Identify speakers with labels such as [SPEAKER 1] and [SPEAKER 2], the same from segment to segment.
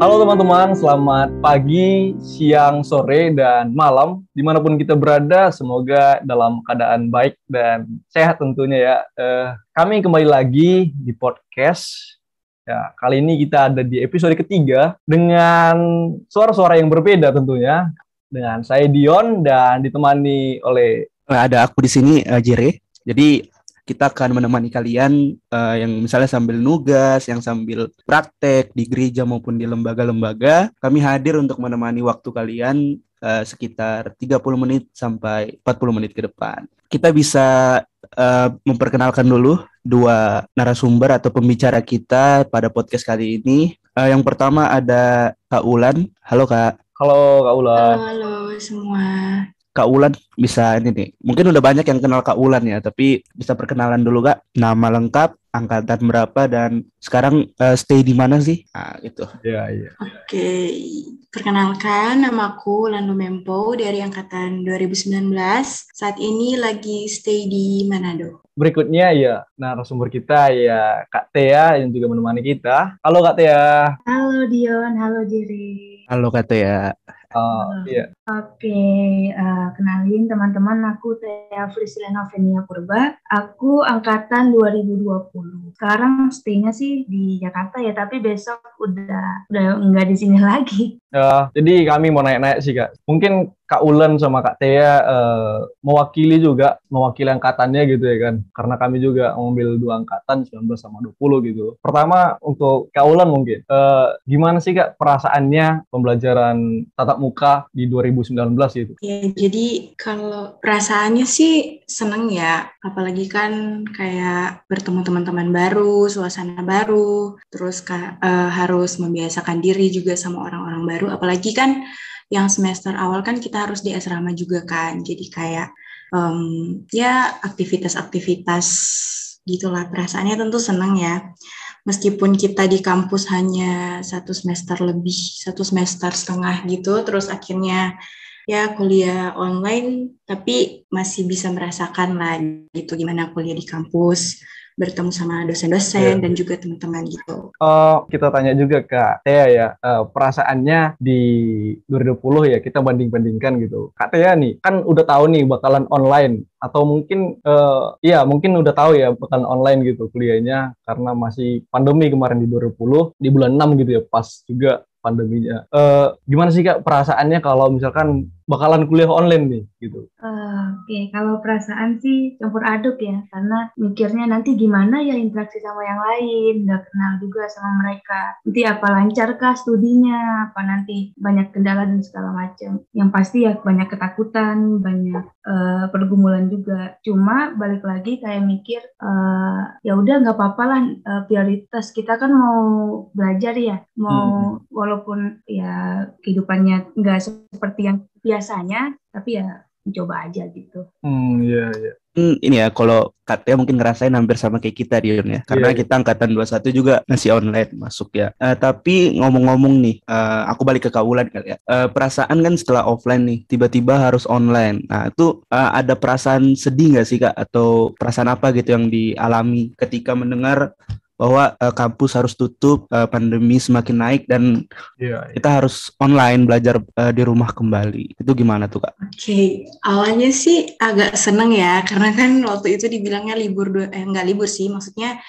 [SPEAKER 1] Halo teman-teman, selamat pagi, siang, sore, dan malam. Di mana pun kita berada, semoga dalam keadaan baik dan sehat tentunya ya. Eh, kami kembali lagi di podcast. Ya, kali ini kita ada di episode ketiga dengan suara-suara yang berbeda tentunya. Dengan saya Dion dan ditemani oleh
[SPEAKER 2] ada aku di sini uh, Jere. Jadi kita akan menemani kalian uh, yang misalnya sambil nugas, yang sambil praktek di gereja maupun di lembaga-lembaga. Kami hadir untuk menemani waktu kalian uh, sekitar 30 menit sampai 40 menit ke depan. Kita bisa uh, memperkenalkan dulu dua narasumber atau pembicara kita pada podcast kali ini. Uh, yang pertama ada Kak Ulan. Halo Kak.
[SPEAKER 1] Halo Kak Ulan.
[SPEAKER 3] Halo, halo semua.
[SPEAKER 2] Kak Ulan bisa ini nih. Mungkin udah banyak yang kenal Kak Ulan ya, tapi bisa perkenalan dulu Kak. Nama lengkap, angkatan berapa dan sekarang uh, stay di mana sih? Nah, gitu.
[SPEAKER 1] Iya, iya.
[SPEAKER 3] Oke, perkenalkan nama aku Ulan Lumempo dari angkatan 2019. Saat ini lagi stay di Manado.
[SPEAKER 1] Berikutnya ya narasumber kita ya Kak Tia yang juga menemani kita. Halo Kak Tia.
[SPEAKER 4] Halo Dion, halo Jiri.
[SPEAKER 2] Halo Kak Tia.
[SPEAKER 1] Uh, iya.
[SPEAKER 4] Oke, uh, kenalin teman-teman, aku Tia Frisilena Venia Purba. Aku angkatan 2020. Sekarang stay-nya sih di Jakarta ya, tapi besok udah udah nggak di sini lagi.
[SPEAKER 1] Uh, jadi kami mau naik-naik sih kak. Mungkin Kak Ulen sama Kak Tia uh, mewakili juga, mewakili angkatannya gitu ya kan. Karena kami juga mengambil dua angkatan, 19 sama 20 gitu. Pertama untuk Kak Ulen mungkin, uh, gimana sih Kak perasaannya pembelajaran tatap muka di 2019 gitu?
[SPEAKER 3] Ya, jadi kalau perasaannya sih seneng ya, apalagi kan kayak bertemu teman-teman baru, suasana baru, terus uh, harus membiasakan diri juga sama orang-orang baru, apalagi kan yang semester awal kan kita harus di asrama juga kan. Jadi kayak um, ya aktivitas-aktivitas gitulah. Perasaannya tentu senang ya. Meskipun kita di kampus hanya satu semester lebih satu semester setengah gitu terus akhirnya ya kuliah online tapi masih bisa merasakan lah gitu gimana kuliah di kampus bertemu sama dosen-dosen yeah. dan juga teman-teman gitu.
[SPEAKER 1] Oh, kita tanya juga Kak Tia ya, uh, perasaannya di 2020 ya kita banding-bandingkan gitu. Kak Tia nih, kan udah tahu nih bakalan online atau mungkin uh, ya mungkin udah tahu ya bakalan online gitu kuliahnya karena masih pandemi kemarin di 2020 di bulan 6 gitu ya pas juga pandeminya. Uh, gimana sih kak perasaannya kalau misalkan bakalan kuliah online nih gitu?
[SPEAKER 4] Uh, Oke, okay. kalau perasaan sih campur aduk ya, karena mikirnya nanti gimana ya interaksi sama yang lain, nggak kenal juga sama mereka. Nanti apa lancarkah studinya, apa nanti banyak kendala dan segala macam. Yang pasti ya banyak ketakutan, banyak uh, pergumulan juga. Cuma balik lagi kayak mikir, uh, ya udah nggak apa-apa lah uh, prioritas kita kan mau belajar ya, mau hmm. walaupun ya kehidupannya nggak seperti yang biasanya tapi ya mencoba aja gitu.
[SPEAKER 1] Hmm, iya, iya.
[SPEAKER 2] Hmm, ini ya kalau Katya mungkin ngerasain hampir sama kayak kita Dion ya. Karena yeah. kita angkatan 21 juga masih online masuk ya. Uh, tapi ngomong-ngomong nih, uh, aku balik ke Kaulan kali ya. Uh, perasaan kan setelah offline nih, tiba-tiba harus online. Nah, itu uh, ada perasaan sedih nggak sih Kak? Atau perasaan apa gitu yang dialami ketika mendengar bahwa uh, kampus harus tutup, uh, pandemi semakin naik dan yeah, yeah. kita harus online belajar uh, di rumah kembali. Itu gimana tuh kak?
[SPEAKER 3] Oke, okay. awalnya sih agak seneng ya karena kan waktu itu dibilangnya libur dua, eh nggak libur sih, maksudnya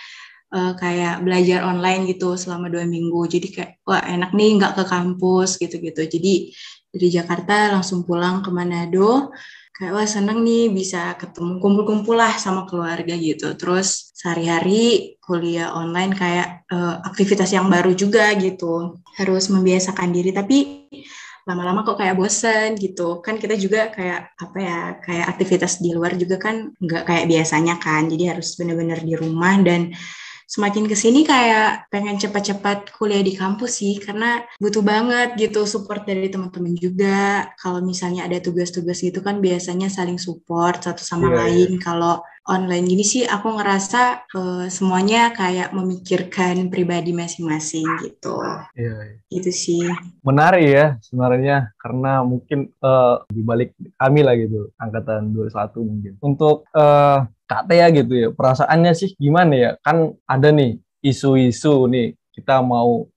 [SPEAKER 3] uh, kayak belajar online gitu selama dua minggu. Jadi kayak wah enak nih nggak ke kampus gitu-gitu. Jadi dari Jakarta langsung pulang ke Manado kayak wah seneng nih bisa ketemu kumpul-kumpul lah sama keluarga gitu. Terus sehari-hari kuliah online kayak uh, aktivitas yang baru juga gitu. Harus membiasakan diri tapi lama-lama kok kayak bosen gitu. Kan kita juga kayak apa ya, kayak aktivitas di luar juga kan nggak kayak biasanya kan. Jadi harus benar-benar di rumah dan semakin ke sini kayak pengen cepat-cepat kuliah di kampus sih karena butuh banget gitu support dari teman-teman juga kalau misalnya ada tugas-tugas gitu kan biasanya saling support satu sama yeah, iya. lain yeah. kalau online gini sih aku ngerasa uh, semuanya kayak memikirkan pribadi masing-masing gitu
[SPEAKER 1] yeah,
[SPEAKER 3] yeah. itu sih
[SPEAKER 1] menarik ya sebenarnya karena mungkin uh, di balik kami lah gitu angkatan 21 mungkin untuk uh, Kak Tea gitu ya, perasaannya sih gimana ya? Kan ada nih isu-isu nih, kita mau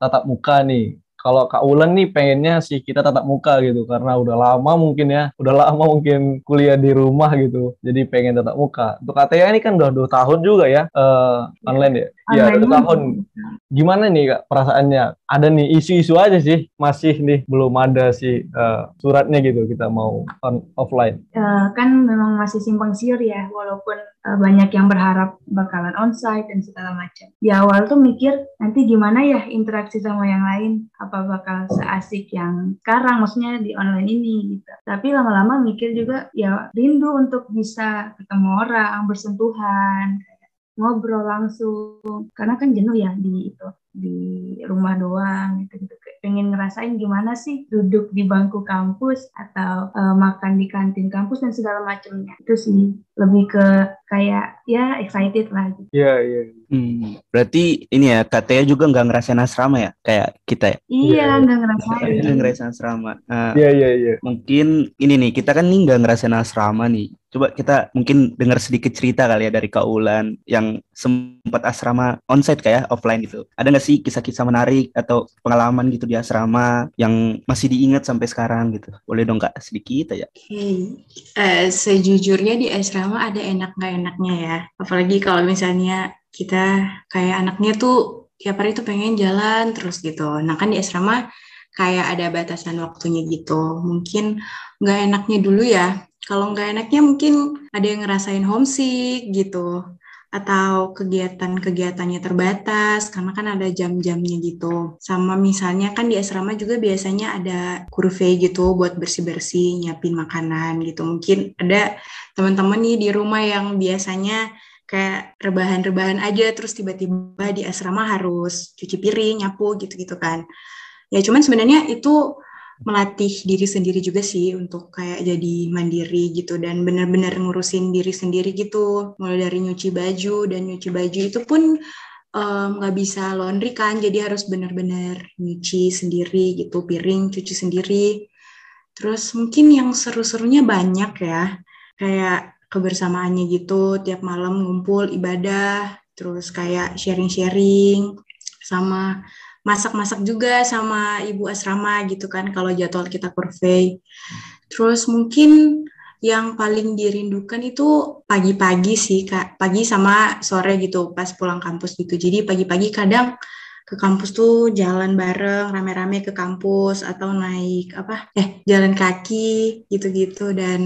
[SPEAKER 1] tatap muka nih kalau Kak Ulan nih pengennya sih kita tatap muka gitu karena udah lama mungkin ya, udah lama mungkin kuliah di rumah gitu. Jadi pengen tatap muka. Untuk KTA ini kan udah dua tahun juga ya uh, online ya. Iya, dua tahun. Gimana nih Kak perasaannya? Ada nih isu-isu aja sih, masih nih belum ada sih uh, suratnya gitu kita mau on offline.
[SPEAKER 4] Uh, kan memang masih simpang siur ya, walaupun uh, banyak yang berharap bakalan onsite dan segala macam. Di awal tuh mikir nanti gimana ya interaksi sama yang lain, apa bakal seasik yang sekarang, maksudnya di online ini gitu. Tapi lama-lama mikir juga ya rindu untuk bisa ketemu orang, bersentuhan, ngobrol langsung karena kan jenuh ya di itu di rumah doang gitu gitu pengen ngerasain gimana sih duduk di bangku kampus atau uh, makan di kantin kampus dan segala macamnya itu sih lebih ke kayak ya excited lah gitu.
[SPEAKER 1] Iya yeah, iya.
[SPEAKER 2] Yeah. Hmm, berarti ini ya katanya juga nggak ngerasain asrama ya kayak kita ya?
[SPEAKER 4] Iya nggak ngerasain.
[SPEAKER 2] Nggak ngerasain asrama.
[SPEAKER 1] Nah, iya iya iya.
[SPEAKER 2] Mungkin ini nih kita kan nih nggak ngerasain asrama nih. Coba kita mungkin dengar sedikit cerita kali ya dari Kak Ulan yang sempat asrama onsite kayak offline gitu. Ada nggak sih kisah-kisah menarik atau pengalaman gitu di asrama yang masih diingat sampai sekarang gitu? Boleh dong Kak sedikit aja.
[SPEAKER 3] Oke, okay. uh, eh, sejujurnya di asrama ada enak nggak enaknya ya. Apalagi kalau misalnya kita kayak anaknya tuh tiap hari tuh pengen jalan terus gitu. Nah kan di asrama kayak ada batasan waktunya gitu. Mungkin nggak enaknya dulu ya kalau nggak enaknya mungkin ada yang ngerasain homesick gitu atau kegiatan-kegiatannya terbatas karena kan ada jam-jamnya gitu. Sama misalnya kan di asrama juga biasanya ada kurve gitu buat bersih-bersih, nyiapin makanan gitu. Mungkin ada teman-teman nih di rumah yang biasanya kayak rebahan-rebahan aja terus tiba-tiba di asrama harus cuci piring, nyapu gitu-gitu kan. Ya cuman sebenarnya itu melatih diri sendiri juga sih untuk kayak jadi mandiri gitu dan benar-benar ngurusin diri sendiri gitu. Mulai dari nyuci baju dan nyuci baju itu pun nggak um, bisa laundry kan jadi harus benar-benar nyuci sendiri gitu piring cuci sendiri. Terus mungkin yang seru-serunya banyak ya kayak kebersamaannya gitu tiap malam ngumpul ibadah terus kayak sharing-sharing sama masak-masak juga sama ibu asrama gitu kan kalau jadwal kita kurve. Terus mungkin yang paling dirindukan itu pagi-pagi sih kak, pagi sama sore gitu pas pulang kampus gitu. Jadi pagi-pagi kadang ke kampus tuh jalan bareng rame-rame ke kampus atau naik apa eh jalan kaki gitu-gitu dan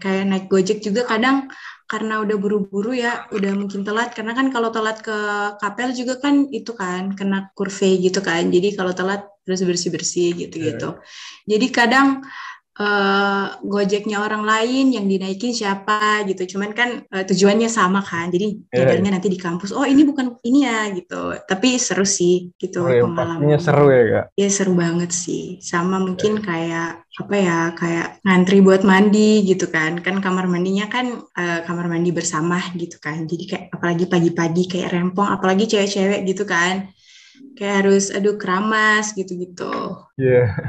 [SPEAKER 3] kayak naik gojek juga kadang karena udah buru-buru ya, udah mungkin telat. Karena kan kalau telat ke kapel juga kan itu kan kena kurve gitu kan. Jadi kalau telat terus bersih-bersih gitu-gitu. Yeah. Jadi kadang uh, gojeknya orang lain yang dinaikin siapa gitu. Cuman kan uh, tujuannya sama kan. Jadi yeah. Iya. nanti di kampus. Oh ini bukan ini ya gitu. Tapi seru sih gitu
[SPEAKER 1] oh, ya, pengalamannya. seru ya kak.
[SPEAKER 3] Ya seru banget sih. Sama mungkin yeah. kayak apa ya kayak ngantri buat mandi gitu kan. Kan kamar mandinya kan uh, kamar mandi bersama gitu kan. Jadi kayak apalagi pagi-pagi kayak rempong. Apalagi cewek-cewek gitu kan kayak harus aduh keramas gitu-gitu.
[SPEAKER 1] Iya.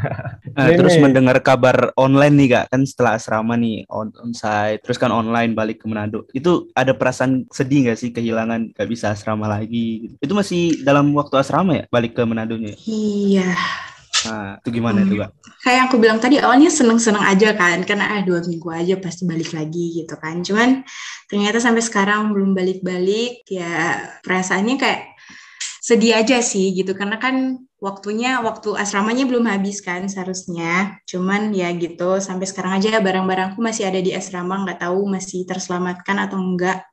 [SPEAKER 2] Yeah. nah, terus mendengar kabar online nih kak, kan setelah asrama nih on onsite, terus kan online balik ke Manado. Itu ada perasaan sedih nggak sih kehilangan gak bisa asrama lagi? Gitu. Itu masih dalam waktu asrama ya balik ke Manado nya?
[SPEAKER 3] Iya.
[SPEAKER 2] Nah, itu gimana hmm. itu kak?
[SPEAKER 3] Kayak aku bilang tadi awalnya seneng-seneng aja kan, karena ah dua minggu aja pasti balik lagi gitu kan. Cuman ternyata sampai sekarang belum balik-balik, ya perasaannya kayak sedih aja sih gitu. Karena kan waktunya waktu asramanya belum habis kan seharusnya. Cuman ya gitu sampai sekarang aja barang-barangku masih ada di asrama. Nggak tahu masih terselamatkan atau enggak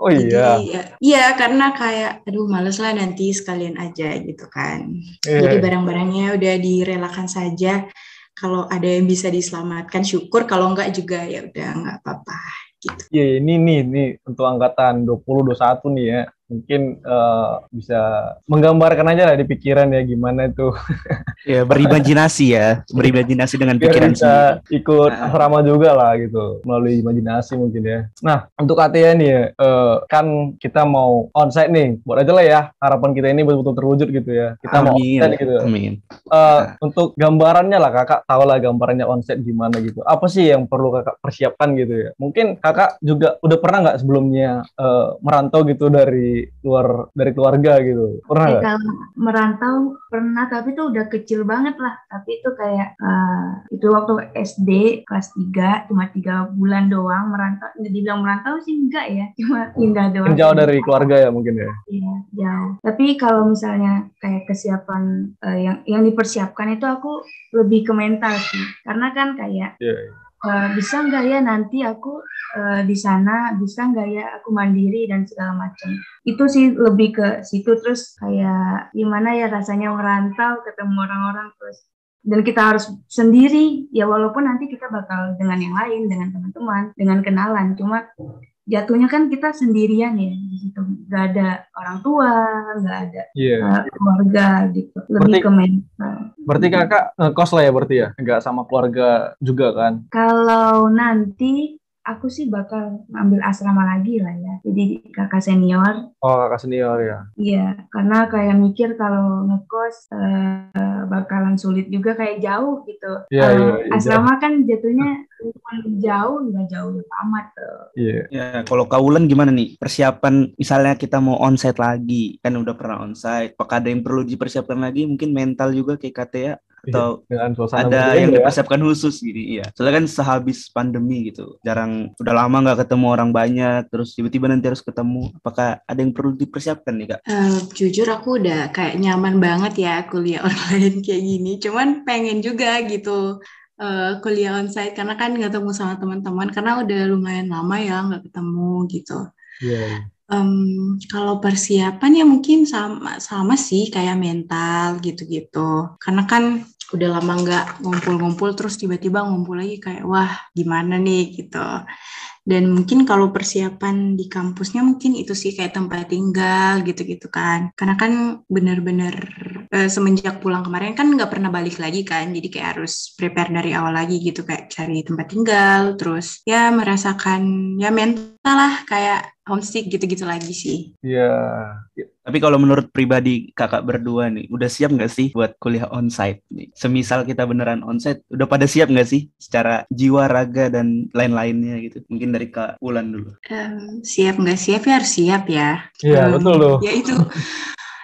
[SPEAKER 1] oh iya.
[SPEAKER 3] Jadi, ya, iya karena kayak aduh males lah nanti sekalian aja gitu kan. Yeah. jadi barang-barangnya udah direlakan saja. Kalau ada yang bisa diselamatkan syukur. Kalau enggak juga ya udah nggak apa-apa gitu.
[SPEAKER 1] Iya, ini nih nih untuk angkatan 20 21 nih ya mungkin uh, bisa menggambarkan aja lah di pikiran ya gimana itu.
[SPEAKER 2] ya berimajinasi ya, berimajinasi dengan Biar pikiran
[SPEAKER 1] bisa sendiri. ikut nah. asrama juga lah gitu melalui imajinasi mungkin ya. Nah untuk ATN nih ya, uh, kan kita mau onsite nih, buat aja lah ya harapan kita ini betul-betul terwujud gitu ya. Kita Amin. mau onsite gitu.
[SPEAKER 2] Amin.
[SPEAKER 1] Uh, nah. Untuk gambarannya lah kakak tahu lah gambarannya onsite gimana gitu. Apa sih yang perlu kakak persiapkan gitu ya? Mungkin kakak juga udah pernah nggak sebelumnya uh, merantau gitu dari luar dari keluarga gitu. Pernah nggak?
[SPEAKER 4] kalau merantau pernah tapi itu udah kecil banget lah tapi itu kayak eh, itu waktu SD kelas 3 cuma tiga bulan doang merantau nggak dibilang merantau sih enggak ya cuma pindah doang
[SPEAKER 1] Mungkin jauh dari keluarga ya mungkin ya.
[SPEAKER 4] Iya, jauh. Tapi kalau misalnya kayak kesiapan eh, yang yang dipersiapkan itu aku lebih ke mental sih. Karena kan kayak
[SPEAKER 1] Iya.
[SPEAKER 4] Eh, bisa nggak ya nanti aku eh, di sana, bisa nggak ya aku mandiri dan segala macam. Itu sih lebih ke situ terus kayak gimana ya rasanya merantau ketemu orang-orang terus dan kita harus sendiri ya walaupun nanti kita bakal dengan yang lain dengan teman-teman dengan kenalan cuma jatuhnya kan kita sendirian ya di situ nggak ada orang tua nggak ada
[SPEAKER 1] Iya.
[SPEAKER 4] uh, keluarga gitu lebih
[SPEAKER 1] Berarti-
[SPEAKER 4] ke mental
[SPEAKER 1] Berarti kakak ngekos lah ya berarti ya, nggak sama keluarga juga kan?
[SPEAKER 4] kalau nanti aku sih bakal ngambil asrama lagi lah ya jadi kakak senior
[SPEAKER 1] Oh kakak senior ya.
[SPEAKER 4] iya karena kayak mikir kalau ngekos eh, bakalan sulit juga kayak jauh gitu
[SPEAKER 1] Iya, iya, iya,
[SPEAKER 4] asrama kan jatuhnya jauh nggak jauh amat tuh
[SPEAKER 1] Iya.
[SPEAKER 2] Ya, kalau kaulan gimana nih? Persiapan misalnya kita mau onsite lagi, kan udah pernah onsite. Apakah ada yang perlu dipersiapkan lagi? Mungkin mental juga kayak KTA atau
[SPEAKER 1] Dengan suasana
[SPEAKER 2] ada yang
[SPEAKER 1] ya.
[SPEAKER 2] dipersiapkan khusus gitu iya soalnya kan sehabis pandemi gitu jarang udah lama nggak ketemu orang banyak terus tiba-tiba nanti harus ketemu apakah ada yang perlu dipersiapkan nih kak
[SPEAKER 3] Eh, jujur aku udah kayak nyaman banget ya kuliah online kayak gini. Cuman pengen juga gitu eh, kuliah onsite karena kan ketemu sama teman-teman karena udah lumayan lama ya nggak ketemu gitu.
[SPEAKER 1] Iya.
[SPEAKER 3] Em, kalau persiapan ya mungkin sama sama sih kayak mental gitu-gitu. Karena kan udah lama nggak ngumpul-ngumpul terus tiba-tiba ngumpul lagi kayak wah gimana nih gitu. Dan mungkin kalau persiapan di kampusnya mungkin itu sih kayak tempat tinggal gitu-gitu kan. Karena kan bener-bener eh, semenjak pulang kemarin kan nggak pernah balik lagi kan. Jadi kayak harus prepare dari awal lagi gitu kayak cari tempat tinggal. Terus ya merasakan ya mental lah kayak homesick gitu-gitu lagi sih.
[SPEAKER 1] Iya.
[SPEAKER 2] tapi kalau menurut pribadi kakak berdua nih udah siap nggak sih buat kuliah onsite nih semisal kita beneran onsite udah pada siap nggak sih secara jiwa raga dan lain-lainnya gitu mungkin dari kak Ulan dulu
[SPEAKER 3] Em, siap nggak siap ya harus siap ya.
[SPEAKER 1] Iya
[SPEAKER 3] Em,
[SPEAKER 1] betul tuh.
[SPEAKER 3] Ya itu.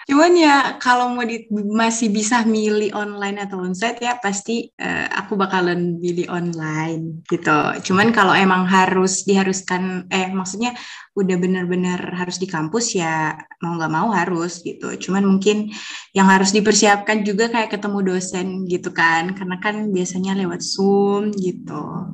[SPEAKER 3] Cuman ya kalau mau di, masih bisa milih online atau onsite ya pasti eh, aku bakalan pilih online gitu. Cuman kalau emang harus diharuskan eh maksudnya udah bener-bener harus di kampus ya mau nggak mau harus gitu. Cuman mungkin yang harus dipersiapkan juga kayak ketemu dosen gitu kan. Karena kan biasanya lewat Zoom gitu.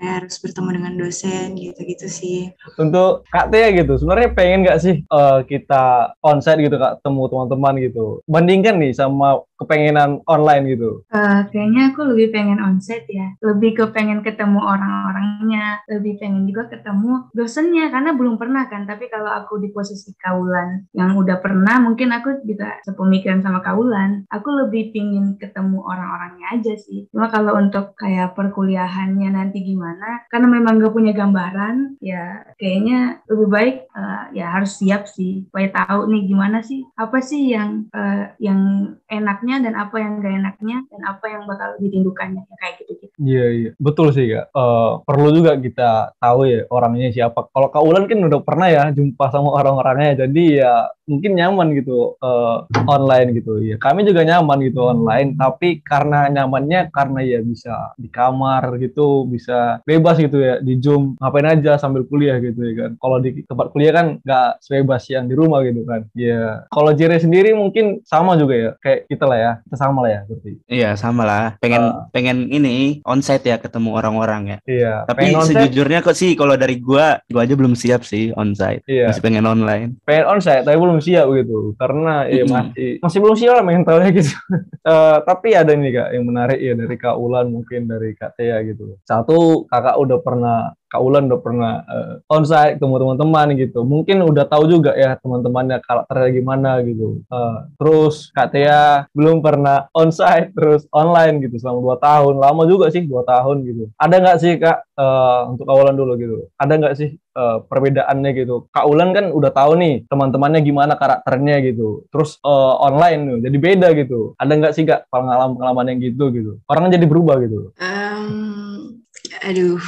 [SPEAKER 3] Kayak harus bertemu dengan dosen gitu-gitu sih.
[SPEAKER 1] Untuk Kak Tia gitu, sebenarnya pengen nggak sih eh, kita onsite gitu Kak, temu teman-teman gitu. Bandingkan nih sama kepengenan online gitu.
[SPEAKER 4] Eh, kayaknya aku lebih pengen onsite ya, lebih ke pengen ketemu orang-orangnya, lebih pengen juga ketemu dosennya karena belum pernah kan. Tapi kalau aku di posisi kaulan yang udah pernah, mungkin aku juga sepemikiran sama kaulan. Aku lebih pingin ketemu orang-orangnya aja sih. Cuma kalau untuk kayak perkuliahannya nanti gimana, karena memang gak punya gambaran, ya kayaknya lebih baik eh, ya harus siap sih, supaya tahu nih gimana sih, apa sih yang eh, yang enaknya dan apa yang gak enaknya dan apa yang bakal dirindukannya ya, kayak gitu gitu.
[SPEAKER 1] Iya iya, betul sih Kak. Eh, perlu juga kita tahu ya orangnya siapa. Kalau Kak Ulan kan udah pernah ya jumpa sama orang-orangnya, jadi ya mungkin nyaman gitu eh, online gitu. Ya kami juga nyaman gitu online, tapi karena nyamannya karena ya bisa di kamar gitu, bisa bebas gitu ya di Zoom ngapain aja sambil kuliah gitu ya kan. Kalau di tempat kuliah kan nggak sebebas yang di rumah gitu kan. Ya kalau Jere sendiri mungkin sama juga ya, kayak kita lah ya, kita sama lah ya berarti.
[SPEAKER 2] iya sama lah pengen
[SPEAKER 1] Ah.
[SPEAKER 2] pengen ini onsite ya ketemu orang-orang ya
[SPEAKER 1] Iya.
[SPEAKER 2] tapi sejujurnya kok sih kalau dari gua gua aja belum siap sih onsite
[SPEAKER 1] Iya.
[SPEAKER 2] masih pengen online
[SPEAKER 1] pengen onsite tapi belum siap gitu karena ya masih masih belum siap lah mentalnya gitu. Eh, tapi ada nih kak yang menarik ya dari kak Ulan mungkin dari kak Tia gitu. Satu kakak udah pernah kak Ulan udah pernah eh, onsite ketemu teman-teman gitu mungkin udah tahu juga ya teman-temannya karakternya gimana gitu Eh, terus kak Tia belum pernah onsite terus online gitu selama dua tahun lama juga sih dua tahun gitu ada nggak sih kak eh, untuk kak Ulan dulu gitu ada nggak sih eh, perbedaannya gitu. Kak Ulan kan udah tahu nih teman-temannya gimana karakternya gitu. Terus eh, online tuh jadi beda gitu. Ada nggak sih kak pengalaman-pengalaman yang gitu gitu? Orang jadi berubah gitu.
[SPEAKER 3] Em, aduh,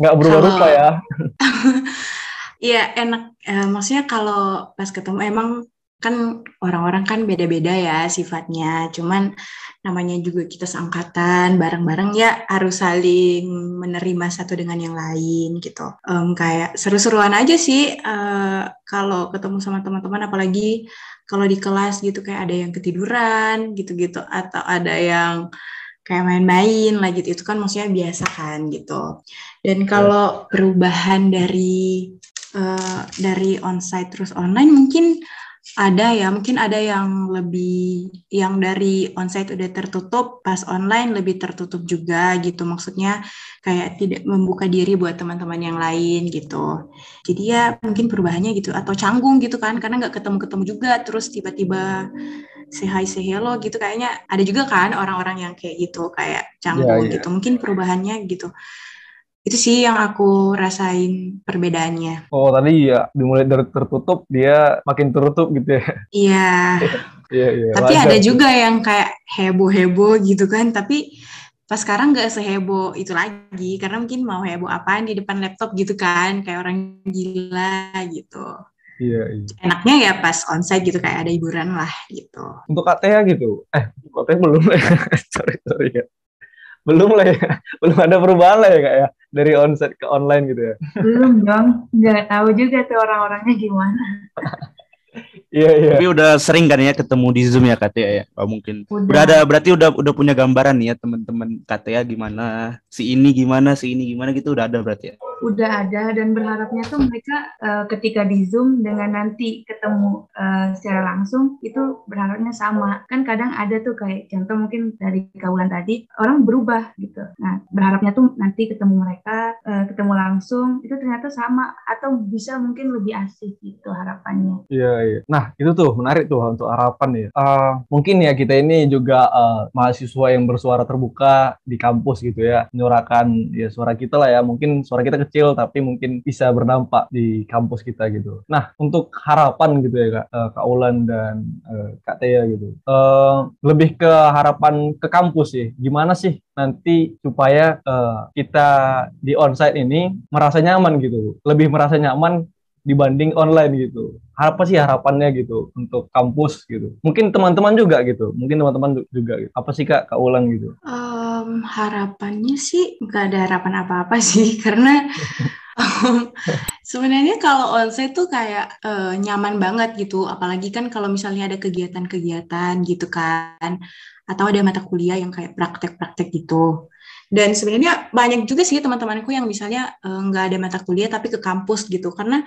[SPEAKER 1] Nggak berubah rupa ya?
[SPEAKER 3] Iya enak. Eh, maksudnya kalau pas ketemu emang kan orang-orang kan beda-beda ya sifatnya. Cuman namanya juga kita seangkatan, bareng-bareng ya harus saling menerima satu dengan yang lain gitu. Um, kayak seru-seruan aja sih uh, kalau ketemu sama teman-teman, apalagi kalau di kelas gitu kayak ada yang ketiduran gitu-gitu atau ada yang kayak main-main lah gitu. Itu kan maksudnya biasa kan gitu. Dan kalau perubahan dari uh, dari onsite terus online mungkin ada ya, mungkin ada yang lebih yang dari onsite udah tertutup, pas online lebih tertutup juga gitu. Maksudnya kayak tidak membuka diri buat teman-teman yang lain gitu. Jadi ya mungkin perubahannya gitu. Atau canggung gitu kan karena nggak ketemu-ketemu juga. Terus tiba-tiba say hi say hello gitu kayaknya ada juga kan orang-orang yang kayak gitu kayak canggung yeah, yeah. gitu. Mungkin perubahannya gitu itu sih yang aku rasain perbedaannya.
[SPEAKER 1] Oh tadi ya dimulai dari tertutup dia makin tertutup gitu ya?
[SPEAKER 3] Iya.
[SPEAKER 1] Iya iya.
[SPEAKER 3] Tapi ada juga yang kayak heboh-heboh gitu kan, tapi pas sekarang nggak seheboh itu lagi karena mungkin mau heboh apaan di depan laptop gitu kan kayak orang gila gitu.
[SPEAKER 1] Iya, iya.
[SPEAKER 3] Enaknya ya pas onsite gitu kayak ada hiburan lah gitu.
[SPEAKER 1] Untuk KTA gitu, eh KTA belum sorry sorry ya belum lah ya belum ada perubahan lah ya kak ya dari onset ke online gitu ya
[SPEAKER 4] belum dong nggak tahu juga tuh orang-orangnya gimana
[SPEAKER 1] Iya iya.
[SPEAKER 2] Tapi udah sering kan ya ketemu di Zoom ya Katia ya? Oh, mungkin. Udah. udah ada berarti udah udah punya gambaran nih ya teman-teman Katia gimana, si ini gimana, si ini gimana gitu udah ada berarti ya?
[SPEAKER 4] Udah ada dan berharapnya tuh mereka uh, ketika di Zoom dengan nanti ketemu uh, secara langsung itu berharapnya sama. Kan kadang ada tuh kayak contoh mungkin dari kawan tadi orang berubah gitu. Nah, berharapnya tuh nanti ketemu mereka uh, ketemu langsung itu ternyata sama atau bisa mungkin lebih asik gitu harapannya.
[SPEAKER 1] Iya iya. Nah, itu tuh menarik tuh untuk harapan ya. Uh, mungkin ya kita ini juga uh, mahasiswa yang bersuara terbuka di kampus gitu ya, menyuarakan ya suara kita lah ya. Mungkin suara kita kecil tapi mungkin bisa berdampak di kampus kita gitu. Nah, untuk harapan gitu ya Kak, uh, Kak Ulan dan uh, Kak Tia gitu. Uh, lebih ke harapan ke kampus sih. Gimana sih nanti supaya uh, kita di onsite ini merasa nyaman gitu. Lebih merasa nyaman dibanding online gitu. Apa sih harapannya gitu untuk kampus gitu? Mungkin teman-teman juga gitu. Mungkin teman-teman juga gitu. Apa sih Kak, Kak Ulang gitu?
[SPEAKER 3] Um, harapannya sih nggak ada harapan apa-apa sih karena um, sebenarnya kalau onsite tuh kayak uh, nyaman banget gitu. Apalagi kan kalau misalnya ada kegiatan-kegiatan gitu kan atau ada mata kuliah yang kayak praktek-praktek gitu. Dan sebenarnya banyak juga sih teman-temanku yang misalnya eh, nggak uh, ada mata kuliah tapi ke kampus gitu. Karena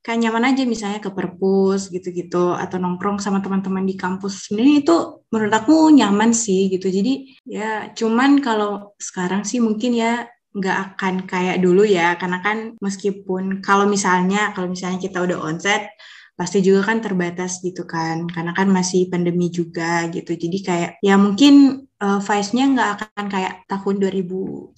[SPEAKER 3] kayak nyaman aja misalnya ke perpus gitu-gitu atau nongkrong sama teman-teman di kampus. Sebenarnya itu menurut aku nyaman sih gitu. Jadi ya cuman kalau sekarang sih mungkin ya nggak akan kayak dulu ya. Karena kan meskipun kalau misalnya kalau misalnya kita udah onset pasti juga kan terbatas gitu kan. Karena kan masih pandemi juga gitu. Jadi kayak ya mungkin uh, Vice-nya nggak akan kayak tahun 2019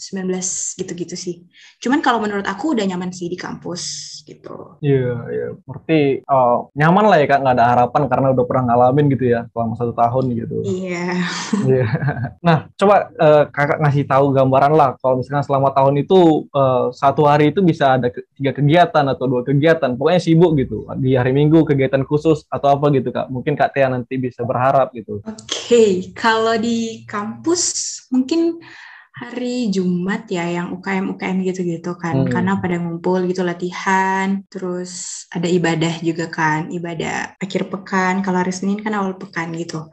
[SPEAKER 3] gitu-gitu sih. Cuman kalau menurut aku udah nyaman sih di kampus gitu.
[SPEAKER 1] Iya, yeah, iya. Yeah. Berarti uh, nyaman lah ya Kak, nggak ada harapan karena udah pernah ngalamin gitu ya selama satu tahun gitu.
[SPEAKER 3] Iya. Yeah.
[SPEAKER 1] yeah. Nah, coba uh, Kakak ngasih tahu gambaran lah kalau misalnya selama tahun itu uh, satu hari itu bisa ada ke tiga kegiatan atau dua kegiatan. Pokoknya sibuk gitu. Di hari Minggu kegiatan khusus atau apa gitu Kak. Mungkin Kak Tia nanti bisa berharap gitu.
[SPEAKER 3] Oke, okay. kalau di kampus mungkin hari Jumat ya yang UKM UKM gitu-gitu kan hmm. karena pada ngumpul gitu latihan terus ada ibadah juga kan ibadah akhir pekan kalau hari Senin kan awal pekan gitu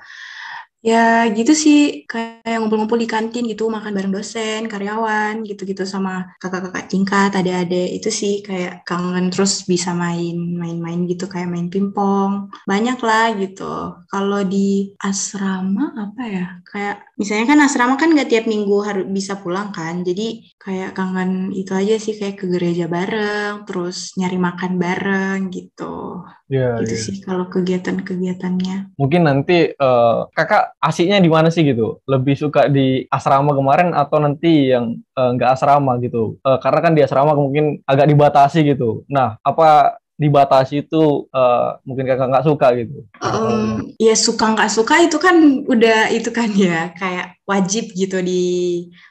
[SPEAKER 3] Ya gitu sih, kayak ngumpul-ngumpul di kantin gitu, makan bareng dosen, karyawan, gitu-gitu sama kakak-kakak tingkat, adik-adik. Itu sih kayak kangen terus bisa main, main-main gitu, kayak main pingpong. Banyak lah gitu. Kalau di asrama apa ya? Kayak misalnya kan asrama kan nggak tiap minggu harus bisa pulang kan. Jadi kayak kangen itu aja sih kayak ke gereja bareng, terus nyari makan bareng gitu.
[SPEAKER 1] Ya,
[SPEAKER 3] gitu
[SPEAKER 1] ya.
[SPEAKER 3] sih kalau kegiatan-kegiatannya.
[SPEAKER 1] Mungkin nanti uh, kakak asiknya di mana sih gitu? Lebih suka di asrama kemarin atau nanti yang eh, nggak uh, asrama gitu? Uh, karena kan di asrama mungkin agak dibatasi gitu. Nah, apa dibatasi itu uh, mungkin kakak nggak suka gitu?
[SPEAKER 3] Um, ya suka nggak suka itu kan udah itu kan ya kayak wajib gitu di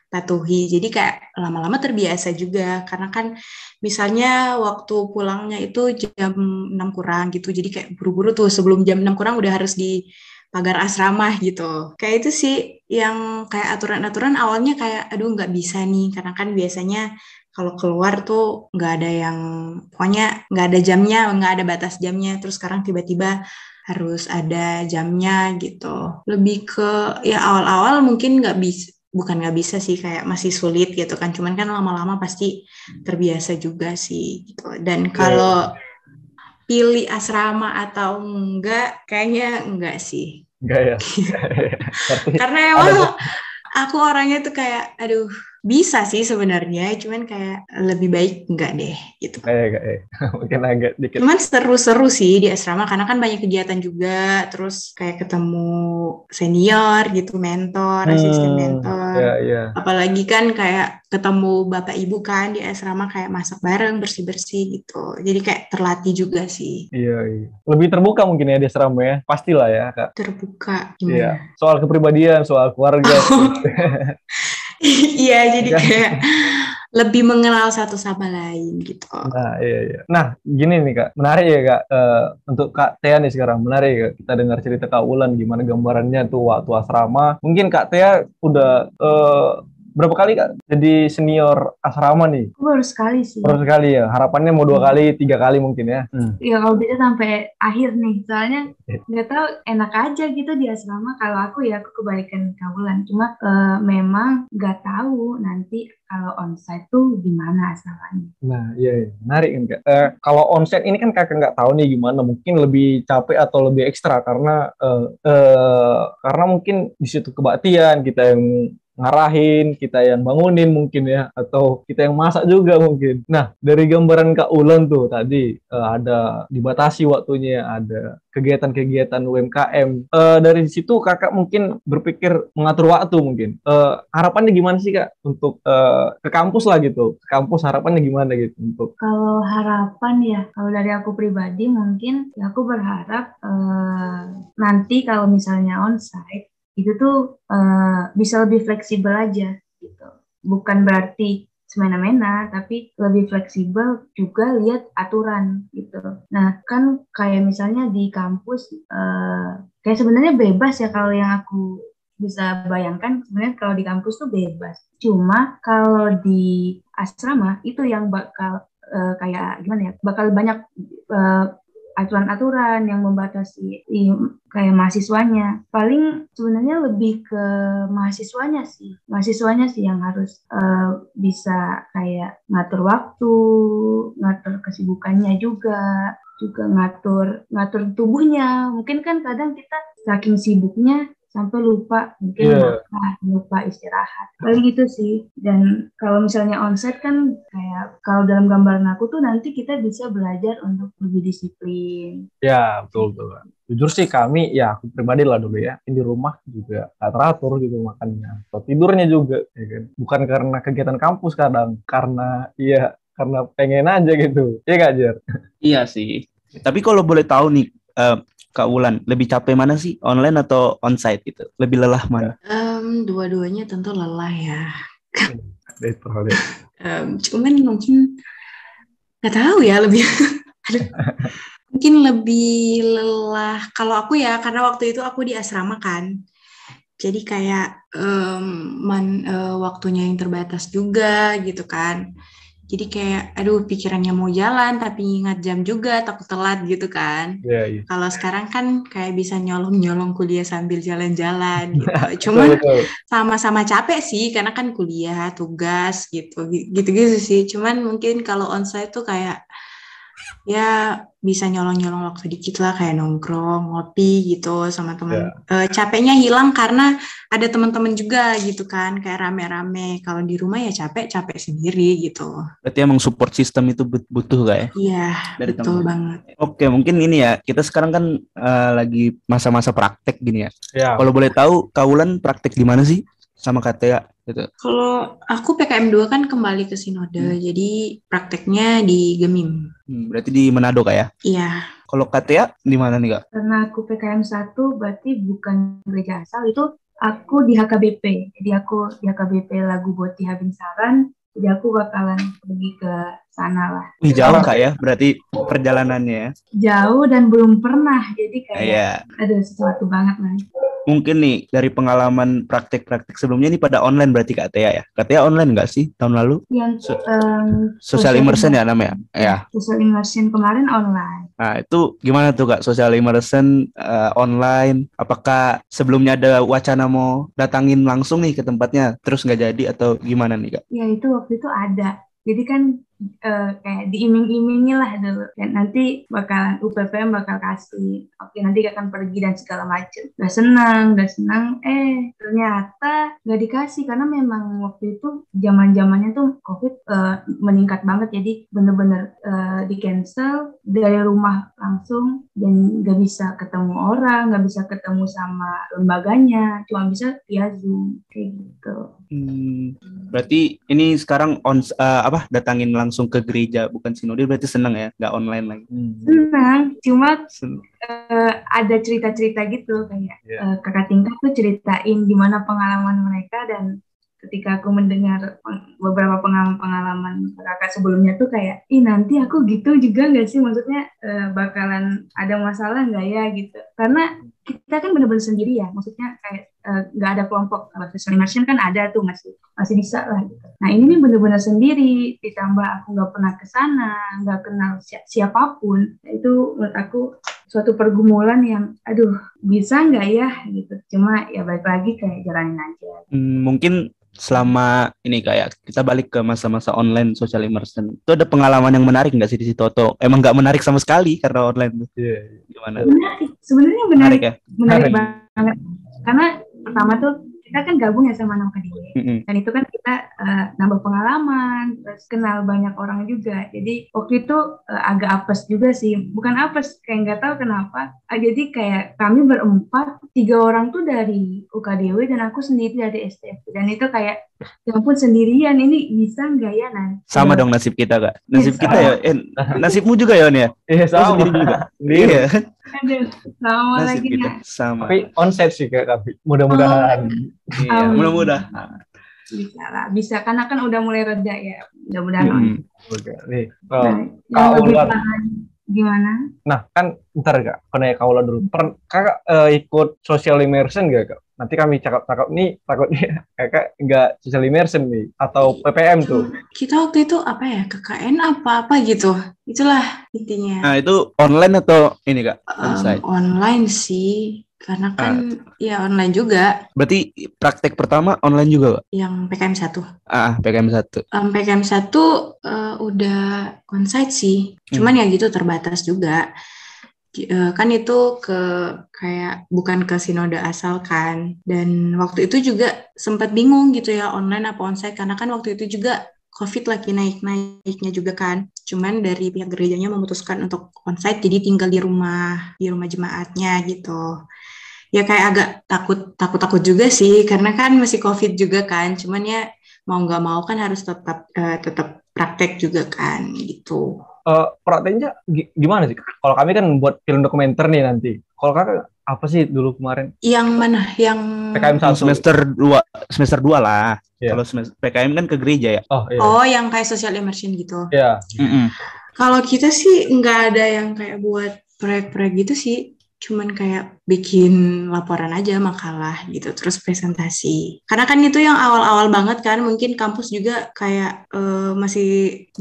[SPEAKER 3] patuhi. Jadi kayak lama-lama terbiasa juga karena kan misalnya waktu pulangnya itu jam 6 kurang gitu. Jadi kayak buru-buru tuh sebelum jam 6 kurang udah harus di pagar asrama gitu. Kayak itu sih yang kayak aturan-aturan awalnya kayak aduh nggak bisa nih karena kan biasanya kalau keluar tuh nggak ada yang pokoknya nggak ada jamnya nggak ada batas jamnya terus sekarang tiba-tiba harus ada jamnya gitu lebih ke ya awal-awal mungkin nggak bisa bukan nggak bisa sih kayak masih sulit gitu kan. Cuman kan lama-lama pasti terbiasa juga sih gitu. Dan kalau pilih asrama atau enggak kayaknya enggak sih.
[SPEAKER 1] Enggak ya.
[SPEAKER 3] karena emang aku orangnya tuh kayak aduh bisa sih sebenarnya cuman kayak lebih baik enggak deh gitu
[SPEAKER 1] Kayak kayak mungkin agak dikit.
[SPEAKER 3] cuman seru-seru sih di asrama karena kan banyak kegiatan juga terus kayak ketemu senior gitu mentor asisten
[SPEAKER 1] Hmm,
[SPEAKER 3] mentor
[SPEAKER 1] Iya, iya.
[SPEAKER 3] apalagi kan kayak ketemu bapak ibu kan di asrama kayak masak bareng bersih bersih gitu jadi kayak terlatih juga sih
[SPEAKER 1] Iya, iya. Lebih terbuka mungkin ya di asrama ya. Pastilah ya, Kak.
[SPEAKER 3] terbuka
[SPEAKER 1] Iya.
[SPEAKER 3] gimana
[SPEAKER 1] Soal kepribadian, soal keluarga.
[SPEAKER 3] iya jadi
[SPEAKER 1] Ya.
[SPEAKER 3] kayak lebih mengenal satu sama lain gitu
[SPEAKER 1] Nah, iya, iya. Nah, gini nih, Kak. Menarik ya, Kak. Eh, untuk Kak Tia nih sekarang. Menarik ya, Kita dengar cerita Kak Ulan gimana gambarannya tuh waktu asrama. Mungkin Kak Tia udah eh, berapa kali, Kak? Jadi senior asrama nih.
[SPEAKER 4] Aku baru sekali sih.
[SPEAKER 1] Baru sekali ya. Harapannya mau dua kali, tiga kali mungkin ya. Hmm.
[SPEAKER 4] Ya kalau bisa sampai akhir nih, soalnya
[SPEAKER 1] Eh.
[SPEAKER 4] nggak tahu enak aja gitu di asrama. Kalau aku ya aku kebalikan kabulan, cuma eh, memang nggak tahu nanti kalau onsite tuh gimana asramanya.
[SPEAKER 1] Nah, iya, iya. menarik kan kak. Eh, kalau onset ini kan kakak nggak tahu nih gimana. Mungkin lebih capek atau lebih ekstra karena eh, eh, karena mungkin di situ kebaktian kita yang ngarahin, kita yang bangunin mungkin ya, atau kita yang masak juga mungkin. Nah, dari gambaran Kak Ulan tuh tadi eh, ada dibatasi waktunya, ada kegiatan-kegiatan UMKM. Eh, dari situ kakak mungkin berpikir mengatur waktu mungkin. Eh, harapannya gimana sih kak untuk eh, ke kampus lah gitu? Ke kampus harapannya gimana gitu untuk
[SPEAKER 4] Kalau harapan ya, kalau dari aku pribadi mungkin ya aku berharap eh, nanti kalau misalnya onsite itu tuh eh, bisa lebih fleksibel aja gitu. Bukan berarti semena-mena, tapi lebih fleksibel juga lihat aturan gitu. Nah kan kayak misalnya di kampus eh, kayak sebenarnya bebas ya kalau yang aku bisa bayangkan sebenarnya kalau di kampus tuh bebas. Cuma kalau di asrama itu yang bakal eh, kayak gimana ya bakal banyak eh, aturan-aturan yang membatasi kayak mahasiswanya. Paling sebenarnya lebih ke mahasiswanya sih. Mahasiswanya sih yang harus eh, bisa kayak ngatur waktu ngatur kesibukannya juga juga ngatur ngatur tubuhnya. Mungkin kan kadang kita saking sibuknya sampai lupa mungkin
[SPEAKER 1] Iya.
[SPEAKER 4] makan lupa istirahat paling gitu sih dan kalau misalnya onset kan kayak kalau dalam gambaran aku tuh nanti kita bisa belajar untuk lebih disiplin
[SPEAKER 1] ya betul betul Kak. jujur sih kami ya aku pribadi lah dulu ya di rumah juga nggak teratur gitu makannya atau tidurnya juga ya kan bukan karena kegiatan kampus kadang karena iya karena pengen aja gitu iya gak Jer?
[SPEAKER 2] Iya sih. Tapi kalau boleh tahu nih, eh, Kak Wulan, lebih capek mana sih? Online atau onsite gitu? Lebih lelah mana?
[SPEAKER 3] Em, dua-duanya tentu lelah ya. Em, cuman mungkin nggak tahu ya lebih mungkin lebih lelah kalau aku ya karena waktu itu aku di asrama kan jadi kayak em, man- eh, waktunya yang terbatas juga gitu kan jadi kayak aduh pikirannya mau jalan tapi ingat jam juga takut telat gitu kan.
[SPEAKER 1] Iya, iya.
[SPEAKER 3] kalau sekarang kan kayak bisa nyolong-nyolong kuliah sambil jalan-jalan gitu. Cuman sama-sama capek sih karena kan kuliah tugas gitu gitu-gitu sih. Cuman mungkin kalau onsite tuh kayak ya bisa nyolong-nyolong waktu dikit lah kayak nongkrong ngopi gitu sama teman Eh, capeknya hilang karena ada teman-teman juga gitu kan kayak rame-rame kalau di rumah ya capek capek sendiri gitu
[SPEAKER 2] Berarti emang support system itu but- butuh gak ya?
[SPEAKER 3] iya
[SPEAKER 2] Dari
[SPEAKER 3] betul
[SPEAKER 2] teman.
[SPEAKER 3] banget
[SPEAKER 2] Oke, mungkin ini ya. Kita sekarang kan eh, lagi masa-masa praktek gini ya.
[SPEAKER 1] Ya,
[SPEAKER 2] Kalau boleh tahu, Kak Wulan praktek di mana sih? Sama KTA gitu.
[SPEAKER 3] kalau aku PKM 2 kan kembali ke Sinode jadi prakteknya di Gemim
[SPEAKER 2] Hmm, berarti di Manado Kak ya?
[SPEAKER 3] iya
[SPEAKER 2] Kalau KTA di mana nih Kak?
[SPEAKER 4] karena aku PKM 1 berarti bukan gereja asal itu aku di HKBP. Jadi aku di HKBP lagu buat Bingsaran. Jadi aku bakalan pergi ke sana lah.
[SPEAKER 2] Wih, jauh kak ya berarti perjalanannya ya?
[SPEAKER 4] Jauh dan belum pernah. Jadi kayak
[SPEAKER 2] Iya.
[SPEAKER 4] ada sesuatu banget lah.
[SPEAKER 2] Mungkin nih dari pengalaman praktek-praktek sebelumnya ini pada online berarti Kak Tia ya? Kak Tia online nggak sih tahun lalu?
[SPEAKER 4] Yang
[SPEAKER 2] So-
[SPEAKER 4] em,
[SPEAKER 2] Social immersion ya namanya? Ya.
[SPEAKER 4] social immersion kemarin online.
[SPEAKER 2] Nah, itu gimana tuh Kak social immersion eh, online? Apakah sebelumnya ada wacana mau datangin langsung nih ke tempatnya terus nggak jadi atau gimana nih Kak?
[SPEAKER 4] Ya itu waktu itu ada. Jadi kan eh, kayak diiming-imingi lah dulu. Dan nanti bakalan UPPM bakal kasih. Oke nanti akan pergi dan segala macam. Udah senang, udah senang. Eh ternyata nggak dikasih karena memang waktu itu zaman zamannya tuh COVID eh, meningkat banget. Jadi bener-bener eh, di cancel dari rumah langsung dan nggak bisa ketemu orang, nggak bisa ketemu sama lembaganya. Cuma bisa via Zoom kayak gitu.
[SPEAKER 2] Hmm, berarti ini sekarang on eh, apa datangin langsung ke gereja bukan sinode berarti seneng ya nggak online lagi.
[SPEAKER 1] Hmm.
[SPEAKER 4] Senang, cuma
[SPEAKER 2] Sen-
[SPEAKER 4] eh, ada cerita-cerita gitu kayak
[SPEAKER 1] Iya.
[SPEAKER 4] eh, kakak tingkat tuh ceritain gimana pengalaman mereka dan ketika aku mendengar beberapa pengalaman-pengalaman kakak sebelumnya tuh kayak ih nanti aku gitu juga nggak sih? Maksudnya eh, bakalan ada masalah nggak ya? Gitu. Karena kita kan bener-bener sendiri ya. Maksudnya kayak eh, nggak ada kelompok. Kalau social immersion kan ada tuh masih masih bisa lah gitu. Nah ini nih bener-bener sendiri. Ditambah aku nggak pernah ke sana nggak kenal si- siapa pun itu menurut aku suatu pergumulan yang aduh bisa nggak ya? Gitu. Cuma ya balik lagi kayak jalanin aja.
[SPEAKER 2] Hmm, mungkin selama ini kayak kita balik ke masa-masa online social immersion itu ada pengalaman yang menarik nggak sih di situ? Atau emang nggak menarik sama sekali karena online tuh?
[SPEAKER 1] Iya.
[SPEAKER 2] gimana?
[SPEAKER 4] Menarik sebenarnya menarik
[SPEAKER 2] menarik ya?
[SPEAKER 4] menarik
[SPEAKER 1] Menarik.
[SPEAKER 4] banget. Karena pertama tuh kita kan gabung ya sama Nama Kediri.
[SPEAKER 2] Mm-mm.
[SPEAKER 4] dan itu kan kita eh, nambah pengalaman terus kenal banyak orang juga. Jadi waktu itu eh, agak apes juga sih. Bukan apes kayak nggak tahu kenapa. Ah, jadi kayak kami berempat tiga orang tuh dari UKDW dan aku sendiri dari STF dan itu kayak ya ampun sendirian. Ini bisa nggak ya nanti
[SPEAKER 2] sama dong nasib kita kak. Nasib
[SPEAKER 4] Iya,
[SPEAKER 2] kita ya eh, nasibmu juga ya On ya
[SPEAKER 1] Iya sama.
[SPEAKER 2] sendiri juga? Iya
[SPEAKER 4] Aduh, sama
[SPEAKER 2] nasib
[SPEAKER 4] lagi
[SPEAKER 2] kita
[SPEAKER 4] nah.
[SPEAKER 2] sama
[SPEAKER 1] Tapi onset sih kayak tapi mudah-mudahan.
[SPEAKER 2] iya
[SPEAKER 4] Amin.
[SPEAKER 2] mudah-mudahan
[SPEAKER 4] bisa lah bisa karena kan udah mulai reda ya mudah-mudahan
[SPEAKER 2] Mm-mm.
[SPEAKER 1] Oke, nih.
[SPEAKER 4] Nah,
[SPEAKER 1] Oh,
[SPEAKER 4] yang
[SPEAKER 1] Kak
[SPEAKER 4] lebih
[SPEAKER 1] Ulan.
[SPEAKER 4] Gimana
[SPEAKER 1] Nah, kan ntar kak, kena kaula dulu. Per, kakak eh, ikut social immersion gak kak? Nanti kami cakap-cakap nih, takutnya kakak nggak social immersion nih, atau PPM tuh.
[SPEAKER 3] Kita waktu itu apa ya KKN apa apa gitu. Itulah intinya.
[SPEAKER 2] nah itu online atau ini kak onsite
[SPEAKER 3] online sih, karena kan ya online juga
[SPEAKER 2] berarti praktek pertama online juga kak
[SPEAKER 3] yang PKM 1.
[SPEAKER 2] ah PKM satu
[SPEAKER 3] Em, PKM 1 eh, udah onsite sih. Cuman ya gitu terbatas juga. Eh, kan itu ke kayak bukan ke sinode asal kan. Dan waktu itu juga sempat bingung gitu ya online apa onsite karena kan waktu itu juga COVID lagi naik-naiknya juga kan. Cuman dari pihak gerejanya memutuskan untuk onsite jadi tinggal di rumah, di rumah jemaatnya gitu. Ya kayak agak takut takut-takut juga sih karena kan masih COVID juga kan. Cuman ya mau nggak mau kan harus tetap eh, tetap praktek juga kan gitu.
[SPEAKER 1] Eh, prakteknya gi- gimana sih? Kalau kami kan buat film dokumenter nih nanti. Kalau kakak apa sih dulu kemarin?
[SPEAKER 3] Yang mana? Yang
[SPEAKER 1] PKM satu.
[SPEAKER 2] semester dua semester dua lah
[SPEAKER 1] Iya.
[SPEAKER 2] kalau semester PKM kan ke gereja ya
[SPEAKER 1] Oh iya.
[SPEAKER 3] Oh, yang kayak social immersion gitu.
[SPEAKER 1] Iya.
[SPEAKER 2] Mm-mm.
[SPEAKER 3] Kalau kita sih nggak ada yang kayak buat proyek-proyek gitu sih. Cuman kayak bikin laporan aja makalah gitu, terus presentasi. Karena kan itu yang awal-awal banget kan, mungkin kampus juga kayak eh, masih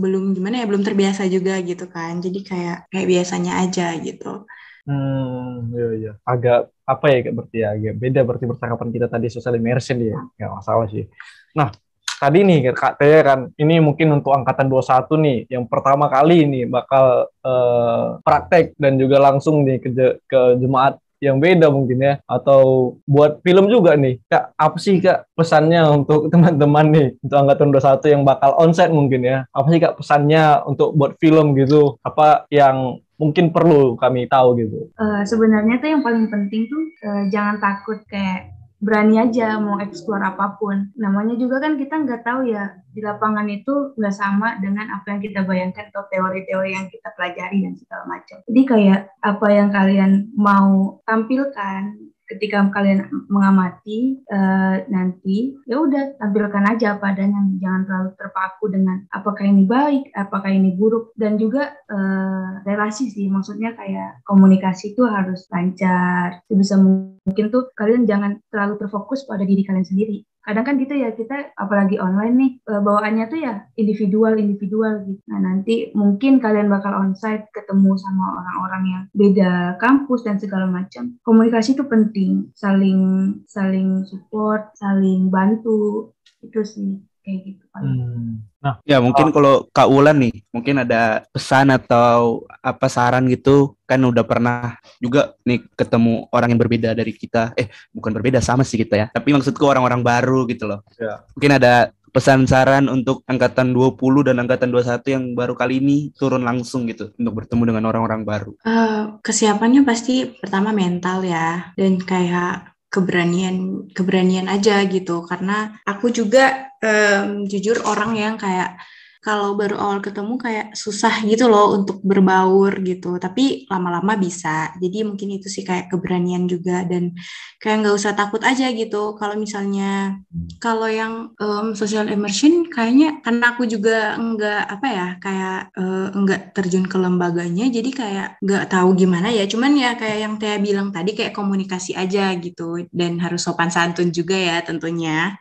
[SPEAKER 3] belum gimana ya, belum terbiasa juga gitu kan. Jadi kayak kayak biasanya aja gitu.
[SPEAKER 1] Hmm, iya iya. Agak apa ya kayak berarti ya, agak beda berarti percakapan kita tadi social immersion ya. Nggak masalah sih. Nah, tadi nih Kak Teh kan ini mungkin untuk angkatan 21 nih yang pertama kali nih bakal eh, praktek dan juga langsung nih ke ke jemaat yang beda mungkin ya atau buat film juga nih. Kak apa sih Kak pesannya untuk teman-teman nih untuk angkatan 21 yang bakal onsite mungkin ya? Apa sih Kak pesannya untuk buat film gitu? Apa yang mungkin perlu kami tahu gitu?
[SPEAKER 4] Eh, sebenarnya tuh yang paling penting tuh eh, jangan takut kayak berani aja mau eksplor apa pun. Namanya juga kan kita nggak tahu ya di lapangan itu nggak sama dengan apa yang kita bayangkan atau teori-teori yang kita pelajari dan segala macam. Jadi kayak apa yang kalian mau tampilkan ketika kalian mengamati uh, nanti ya udah tampilkan aja apa adanya. Jangan terlalu terpaku dengan apakah ini baik apakah ini buruk. Dan juga uh, relasi sih. Maksudnya kayak komunikasi itu harus lancar. Sebisa mungkin tuh kalian jangan terlalu terfokus pada diri kalian sendiri kadang kan gitu ya kita apalagi online nih eh, bawaannya tuh ya individual individual gitu. Nah nanti mungkin kalian bakal onsite ketemu sama orang-orang yang beda kampus dan segala macam. Komunikasi itu penting saling saling support saling bantu itu sih kayak gitu
[SPEAKER 2] hmm. Nah, ya mungkin oh. kalau Kak Wulan nih, mungkin ada pesan atau apa saran gitu, kan udah pernah juga nih ketemu orang yang berbeda dari kita. Eh, bukan berbeda sama sih kita ya. Tapi maksudku orang-orang baru gitu loh. Ya. Mungkin ada pesan saran untuk angkatan 20 dan angkatan 21 yang baru kali ini turun langsung gitu untuk bertemu dengan orang-orang baru.
[SPEAKER 3] Uh, kesiapannya pasti pertama mental ya dan kayak keberanian keberanian aja gitu. Karena aku juga um, jujur orang yang kayak kalau baru awal ketemu kayak susah gitu loh untuk berbaur gitu. Tapi lama-lama bisa. Jadi mungkin itu sih kayak keberanian juga dan kayak nggak usah takut aja gitu. Kalau misalnya kalau yang um, social immersion kayaknya karena aku juga nggak apa ya kayak uh, nggak terjun ke lembaganya jadi kayak nggak tahu gimana ya. Cuman ya kayak yang Tia bilang tadi kayak komunikasi aja gitu. Dan harus sopan santun juga ya tentunya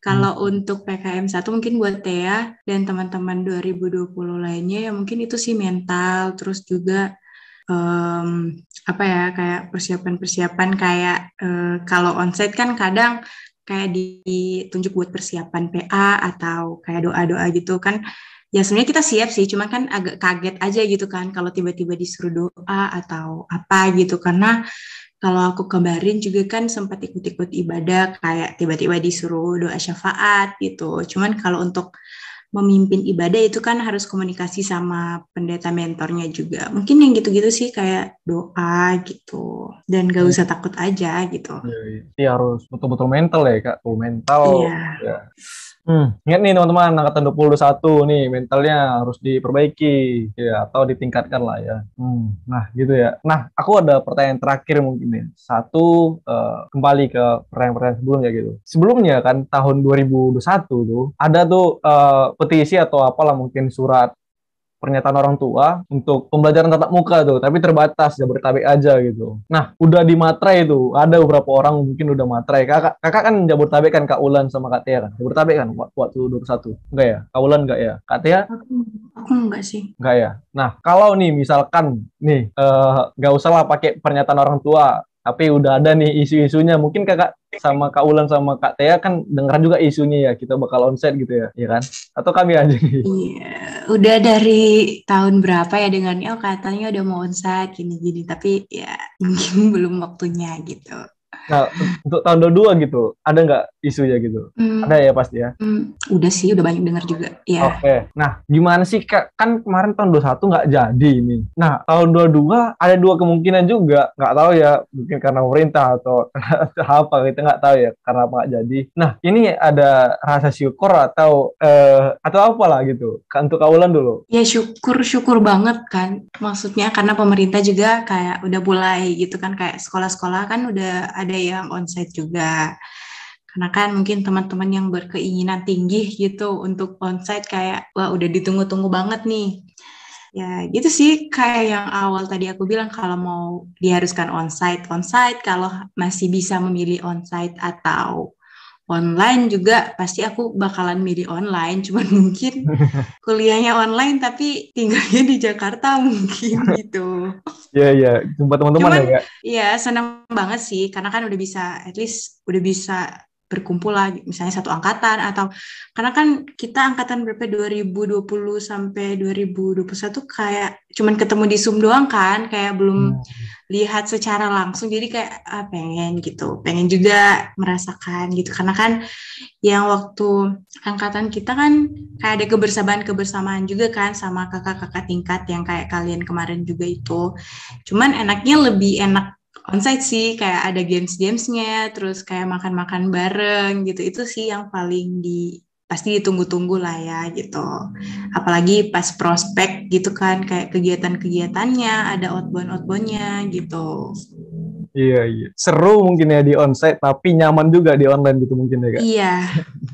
[SPEAKER 3] kalau hmm. untuk PKM 1 mungkin buat Tea dan teman-teman 2020 lainnya ya mungkin itu sih mental terus juga um, apa ya kayak persiapan-persiapan kayak uh, kalau onsite kan kadang kayak ditunjuk buat persiapan PA atau kayak doa-doa gitu kan ya sebenarnya kita siap sih cuma kan agak kaget aja gitu kan kalau tiba-tiba disuruh doa atau apa gitu karena kalau aku kabarin juga kan sempat ikut-ikut ibadah kayak tiba-tiba disuruh doa syafaat gitu. Cuman kalau untuk memimpin ibadah itu kan harus komunikasi sama pendeta mentornya juga. Mungkin yang gitu-gitu sih kayak doa gitu. Dan gak usah takut aja gitu.
[SPEAKER 1] Iya, iya. harus betul-betul mental ya kak. Tuh mental. Iya. Ya Hmm, ingat nih teman-teman, angkatan 21 nih mentalnya harus diperbaiki ya atau ditingkatkan lah ya. Hmm, nah gitu ya. Nah, aku ada pertanyaan terakhir mungkin nih. Satu uh, kembali ke pertanyaan-pertanyaan sebelumnya gitu. Sebelumnya kan tahun 2021 tuh ada tuh uh, petisi atau apalah mungkin surat pernyataan orang tua untuk pembelajaran tatap muka tuh, tapi terbatas Jabodetabek aja gitu. Nah, udah di Matre itu, ada beberapa orang mungkin udah Matre. Kakak, kakak kan Jabodetabek kan Kak Ulan sama Kak Tia kan. Jabodetabek kan waktu 21. Enggak ya? Kak Ulan enggak ya? Kak Tia?
[SPEAKER 3] Aku, aku enggak sih.
[SPEAKER 1] Enggak ya? Nah, kalau nih misalkan nih uh, nggak usah lah pakai pernyataan orang tua, tapi udah ada nih isu-isunya. Mungkin kakak sama kak Ulan sama kak Tia kan dengar juga isunya ya kita bakal onset gitu ya ya kan? Atau kami aja nih?
[SPEAKER 3] Iya udah dari tahun berapa ya dengannya oh katanya udah mau onset gini-gini. Tapi ya mungkin belum waktunya gitu
[SPEAKER 1] Nah, untuk tahun 22 gitu, ada nggak isunya gitu? Hmm. Ada ya pasti ya?
[SPEAKER 3] Hmm. Udah sih, udah banyak dengar juga. Ya.
[SPEAKER 1] Oke. Okay. Nah, gimana sih Kak? Kan kemarin tahun 21 nggak jadi ini. Nah, tahun 22 ada dua kemungkinan juga. Nggak tahu ya, mungkin karena pemerintah atau apa, kita nggak tahu ya, karena apa nggak jadi. Nah, ini ada rasa syukur atau eh, atau apa lah gitu. Untuk kaulan dulu.
[SPEAKER 3] Ya syukur, syukur banget kan. Maksudnya karena pemerintah juga kayak udah mulai gitu kan, kayak sekolah-sekolah kan udah ada yang onsite juga. Karena kan mungkin teman-teman yang berkeinginan tinggi gitu untuk onsite kayak wah udah ditunggu-tunggu banget nih. Ya gitu sih kayak yang awal tadi aku bilang kalau mau diharuskan onsite onsite kalau masih bisa memilih onsite atau online juga pasti aku bakalan milih online cuman mungkin kuliahnya online tapi tinggalnya di Jakarta mungkin gitu.
[SPEAKER 1] Iya iya. Jumpa teman-teman ya
[SPEAKER 3] Iya senang banget sih karena kan udah bisa at least udah bisa berkumpul lah misalnya satu angkatan atau karena kan kita angkatan berapa 2020 sampai 2021 kayak cuman ketemu di Zoom doang kan kayak belum hmm. Lihat secara langsung jadi kayak ah, pengen gitu. Pengen juga merasakan gitu. Karena kan yang waktu angkatan kita kan kayak ada kebersamaan kebersamaan juga kan sama kakak-kakak tingkat yang kayak kalian kemarin juga itu. Cuman enaknya lebih enak onsite sih kayak ada games-gamesnya terus kayak makan-makan bareng gitu. Itu sih yang paling di pasti ditunggu-tunggu lah ya gitu apalagi pas prospek gitu kan kayak kegiatan-kegiatannya ada outbound outboundnya gitu
[SPEAKER 1] Iya iya. Seru mungkin ya di onsite tapi nyaman juga di online gitu mungkin ya kak.
[SPEAKER 3] Iya,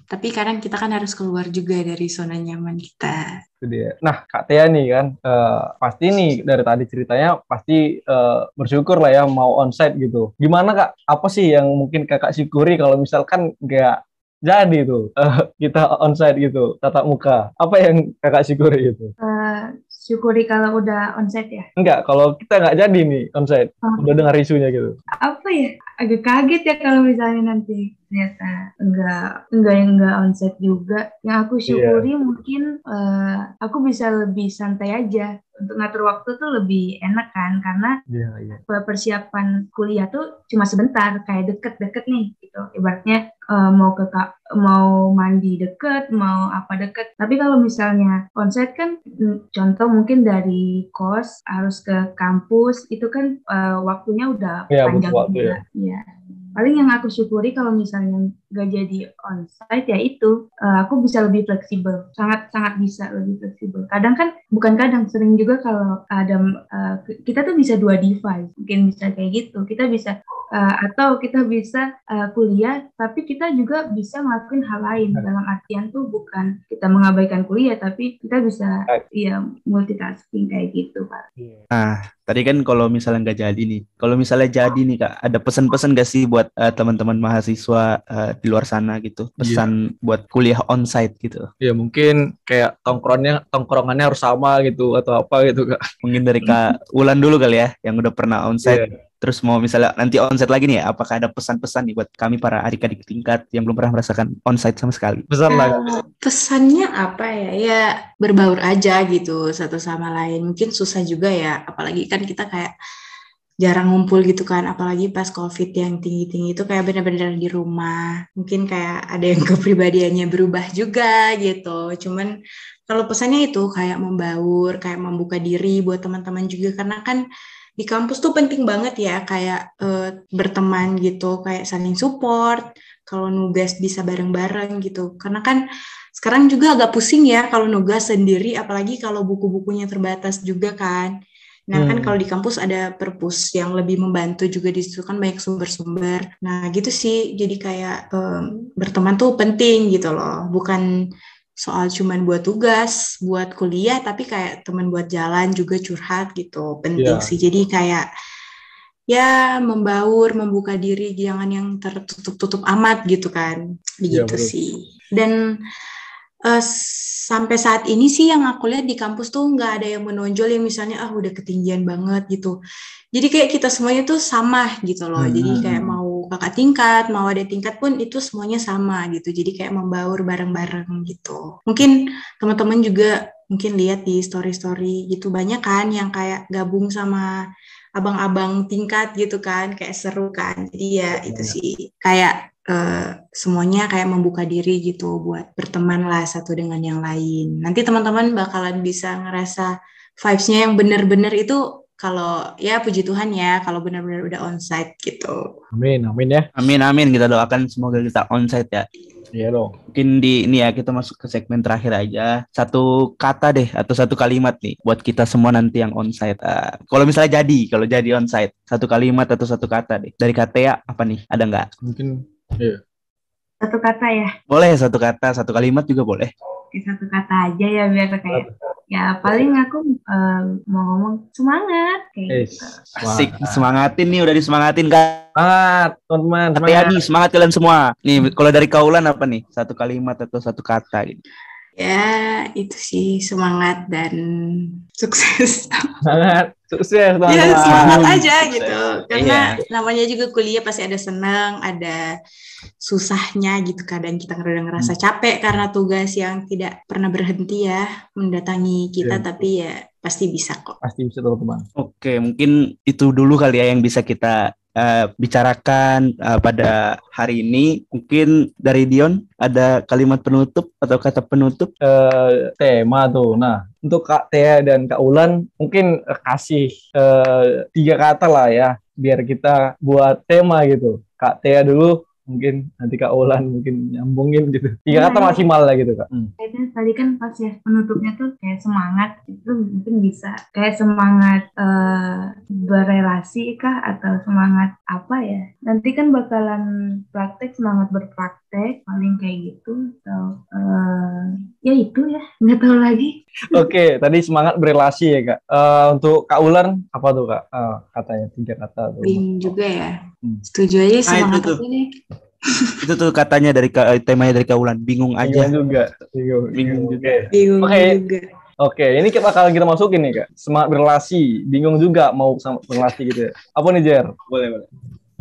[SPEAKER 3] tapi kadang kita kan harus keluar juga dari zona nyaman kita.
[SPEAKER 1] Itu dia. Nah kak Tia nih kan eh, pasti nih dari tadi ceritanya pasti eh, bersyukur lah ya mau onsite gitu. Gimana kak? Apa sih yang mungkin kakak syukuri kalau misalkan nggak jadi tuh eh, kita onsite gitu tatap muka. Apa yang kakak syukuri gitu?
[SPEAKER 4] Eh, syukuri kalau udah onsite ya.
[SPEAKER 1] Enggak, kalau kita nggak jadi nih onsite,
[SPEAKER 4] Oh.
[SPEAKER 1] udah dengar isunya gitu.
[SPEAKER 4] Apa ya? Agak kaget ya kalau misalnya nanti ternyata enggak enggak yang enggak onsite juga. Yang aku syukuri mungkin eh, aku bisa lebih santai aja. Untuk ngatur waktu tuh lebih enak kan karena
[SPEAKER 1] Iya iya.
[SPEAKER 4] persiapan kuliah tuh cuma sebentar kayak deket-deket nih gitu ibaratnya eh, mau ke mau mandi deket mau apa deket tapi kalau misalnya onsite kan mm, contoh mungkin dari kos harus ke kampus itu kan eh, waktunya udah
[SPEAKER 1] Iya,
[SPEAKER 4] panjang
[SPEAKER 1] butuh waktu
[SPEAKER 4] Iya. paling yang aku syukuri kalau misalnya gak jadi onsite ya itu. Eh, aku bisa lebih fleksibel. Sangat sangat bisa lebih fleksibel. Kadang kan bukan kadang sering juga kalau ada eh, kita tuh bisa dua device. Mungkin bisa kayak gitu. Kita bisa eh, atau kita bisa eh, kuliah tapi kita juga bisa ngelakuin hal lain. Dalam artian tuh bukan kita mengabaikan kuliah tapi kita bisa ya multitasking kayak gitu pak.
[SPEAKER 2] Nah, tadi kan kalau misalnya nggak jadi nih, kalau misalnya jadi nih kak, ada pesan-pesan gak sih buat eh, teman-teman mahasiswa eh, di luar sana gitu, pesan buat kuliah onsite gitu,
[SPEAKER 1] Ya mungkin kayak tongkronnya tongkrongannya harus sama gitu atau apa gitu kak.
[SPEAKER 2] mungkin dari kak Ulan dulu kali ya, yang udah pernah onsite, terus mau misalnya nanti onsite lagi nih, ya, apakah ada pesan-pesan nih buat kami para adik-adik tingkat yang belum pernah merasakan onsite sama sekali?
[SPEAKER 1] Pesan lah.
[SPEAKER 3] Eh, pesannya apa ya? Ya berbaur aja gitu satu sama lain. Mungkin susah juga ya, apalagi kan kita kayak jarang ngumpul gitu kan, apalagi pas COVID yang tinggi-tinggi itu kayak benar-benar di rumah. Mungkin kayak ada yang kepribadiannya berubah juga gitu. Cuman kalau pesannya itu kayak membaur, kayak membuka diri buat teman-teman juga karena kan di kampus tuh penting banget ya kayak eh, berteman gitu, kayak saling support. Kalau nugas bisa bareng-bareng gitu. Karena kan sekarang juga agak pusing ya kalau nugas sendiri, apalagi kalau buku-bukunya terbatas juga kan. Nah kan
[SPEAKER 1] Hmm.
[SPEAKER 3] kalau di kampus ada perpus yang lebih membantu juga di situ kan banyak sumber-sumber. Nah gitu sih, jadi kayak em, berteman tuh penting gitu loh, bukan soal cuman buat tugas, buat kuliah, tapi kayak teman buat jalan juga curhat gitu, penting
[SPEAKER 1] Iya.
[SPEAKER 3] sih. Jadi kayak ya membaur, membuka diri, jangan yang tertutup-tutup amat gitu kan,
[SPEAKER 1] Iya,
[SPEAKER 3] begitu
[SPEAKER 1] betul.
[SPEAKER 3] sih. Dan eh, sampai saat ini sih yang aku lihat di kampus tuh nggak ada yang menonjol yang misalnya ah udah ketinggian banget gitu. Jadi kayak kita semuanya tuh sama gitu loh. Jadi
[SPEAKER 2] Hmm.
[SPEAKER 3] kayak mau kakak tingkat, mau ada tingkat pun itu semuanya sama gitu. Jadi kayak membaur bareng-bareng gitu. Mungkin teman-teman juga mungkin lihat di story-story gitu banyak kan yang kayak gabung sama abang-abang tingkat gitu kan, kayak seru kan. Jadi ya itu sih kayak eh, semuanya kayak membuka diri gitu buat berteman lah satu dengan yang lain. Nanti teman-teman bakalan bisa ngerasa vibes-nya yang bener-bener itu kalau ya puji Tuhan ya kalau benar-benar udah onsite gitu.
[SPEAKER 1] Amin amin ya.
[SPEAKER 2] Amin amin kita doakan semoga kita onsite ya.
[SPEAKER 1] Iya dong.
[SPEAKER 2] Mungkin di ini ya kita masuk ke segmen terakhir aja. Satu kata deh atau satu kalimat nih buat kita semua nanti yang onsite. Ah, kalau misalnya jadi, kalau jadi onsite, satu kalimat atau satu kata deh. Dari Katea apa nih? Ada nggak?
[SPEAKER 1] Mungkin iya.
[SPEAKER 4] satu kata ya
[SPEAKER 2] Boleh satu kata, satu kalimat juga boleh.
[SPEAKER 4] Oke, satu kata aja ya biar kayak ya paling aku eh, mau ngomong semangat kayak
[SPEAKER 1] Eh,
[SPEAKER 4] gitu.
[SPEAKER 2] Asik, semangatin nih, udah disemangatin kan?
[SPEAKER 1] Semangat teman-teman. Semangat.
[SPEAKER 2] nih, semangat kalian semua. Nih, kalau dari Kaulan apa nih? Satu kalimat atau satu kata gitu.
[SPEAKER 3] Ya itu sih semangat dan sukses.
[SPEAKER 1] Semangat. Sukses teman-teman.
[SPEAKER 3] ya semangat aja gitu. Karena
[SPEAKER 2] Iya.
[SPEAKER 3] namanya juga kuliah pasti ada senang, ada susahnya gitu. Kadang kita udah ngerasa capek karena tugas yang tidak pernah berhenti ya mendatangi kita,
[SPEAKER 1] Iya.
[SPEAKER 3] tapi ya pasti bisa kok.
[SPEAKER 1] Pasti bisa teman-teman.
[SPEAKER 2] Oke, mungkin itu dulu kali ya yang bisa kita eh, bicarakan eh, pada hari ini. Mungkin dari Dion ada kalimat penutup atau kata penutup?
[SPEAKER 1] eh, tema tuh. Nah, untuk Kak Tea dan Kak Ulan mungkin kasih eh, tiga kata lah ya biar kita buat tema gitu. Kak Tea dulu mungkin nanti Kak Ulan mungkin nyambungin gitu. Tiga kata
[SPEAKER 4] ini-
[SPEAKER 1] maksimal lah gitu Kak. Hmm.
[SPEAKER 4] Tadi kan pas ya penutupnya tuh kayak semangat itu mungkin bisa kayak semangat eh, berrelasi kah atau semangat apa ya nanti kan bakalan praktek semangat berpraktek paling kayak gitu atau eh, ya itu ya nggak tahu lagi
[SPEAKER 1] Oke, tadi semangat berelasi ya Kak. Eh, untuk Kak Ulan apa tuh Kak? Eh, katanya tiga kata tuh.
[SPEAKER 3] Bingung juga ya. Setuju aja
[SPEAKER 2] Nah,
[SPEAKER 3] semangat
[SPEAKER 2] itu tuh.
[SPEAKER 3] nih.
[SPEAKER 2] Itu tuh katanya dari Ka- eh, temanya dari Kaulan, bingung
[SPEAKER 1] Bingung
[SPEAKER 2] aja.
[SPEAKER 1] juga. Bingung,
[SPEAKER 2] Bingung
[SPEAKER 1] Oke.
[SPEAKER 3] Bingung
[SPEAKER 1] Oke.
[SPEAKER 3] juga.
[SPEAKER 1] Oke, ini kita bakal kita masukin nih kak. Semangat berrelasi, bingung juga mau sama berrelasi gitu ya. Apa nih Jer?
[SPEAKER 2] Boleh, boleh.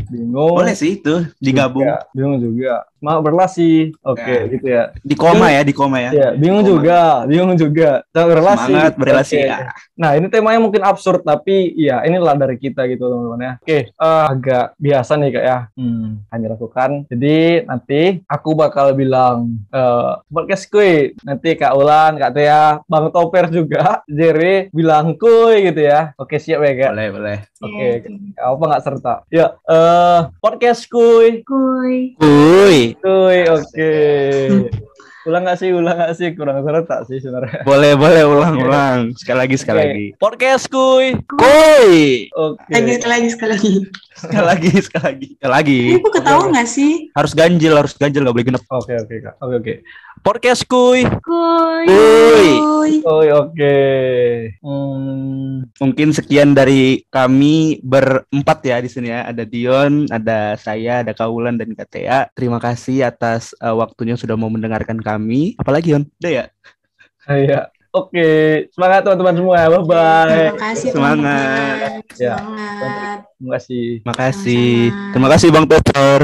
[SPEAKER 1] Bingung.
[SPEAKER 2] Boleh sih itu digabung.
[SPEAKER 1] juga, bingung juga. Semangat berrelasi. Oke,
[SPEAKER 2] Ya.
[SPEAKER 1] gitu ya.
[SPEAKER 2] Di koma ya, di koma ya.
[SPEAKER 1] Ya, bingung
[SPEAKER 2] Koma.
[SPEAKER 1] juga, bingung juga. Semangat berrelasi.
[SPEAKER 2] Semangat berrelasi
[SPEAKER 1] Oke.
[SPEAKER 2] ya.
[SPEAKER 1] Nah, ini temanya mungkin absurd tapi ya inilah dari kita gitu teman-teman ya. Oke, eh, agak biasa nih kak ya. Hmm, kami lakukan. Jadi nanti aku bakal bilang eh podcast kuy. Nanti Kak Ulan, Kak Tia, Bang Toper juga, Jerry bilang kuy gitu ya. Oke, siap ya kak.
[SPEAKER 2] Boleh, boleh.
[SPEAKER 1] Oke, apa nggak serta? Ya, eh podcast kuy.
[SPEAKER 4] kuy
[SPEAKER 2] Kuy.
[SPEAKER 1] Kuy, oke. Ulang nggak sih, ulang nggak sih? Kurang serta sih sebenarnya.
[SPEAKER 2] Boleh, boleh ulang, ulang. Sekali lagi, sekali
[SPEAKER 1] Oke,
[SPEAKER 2] lagi.
[SPEAKER 1] Podcast kuy.
[SPEAKER 2] Kuy.
[SPEAKER 1] Oke.
[SPEAKER 3] Lagi sekali lagi sekali lagi.
[SPEAKER 2] Sekali lagi, sekali lagi. Sekali lagi.
[SPEAKER 3] Ini aku ketawa nggak sih?
[SPEAKER 2] Harus ganjil, harus ganjil, nggak boleh genep.
[SPEAKER 1] Oke oke kak. Oke oke. Podcast kuy.
[SPEAKER 4] kuy
[SPEAKER 2] Kuy.
[SPEAKER 3] Oi.
[SPEAKER 1] Oh oke. Hmm,
[SPEAKER 2] Mungkin sekian dari kami berempat ya di sini ya. Ada Dion, ada saya, ada Kaulan dan Katea. Terima kasih atas uh, waktunya sudah mau mendengarkan kami. Apalagi Yon? Udah ya?
[SPEAKER 1] iya. Oke, semangat teman-teman semua. Bye bye.
[SPEAKER 3] Terima kasih
[SPEAKER 2] Semangat.
[SPEAKER 3] teman-teman.
[SPEAKER 1] Ya.
[SPEAKER 3] Semangat.
[SPEAKER 1] Terima kasih.
[SPEAKER 2] Makasih.
[SPEAKER 3] Sama-sama.
[SPEAKER 2] Terima kasih Bang Peter.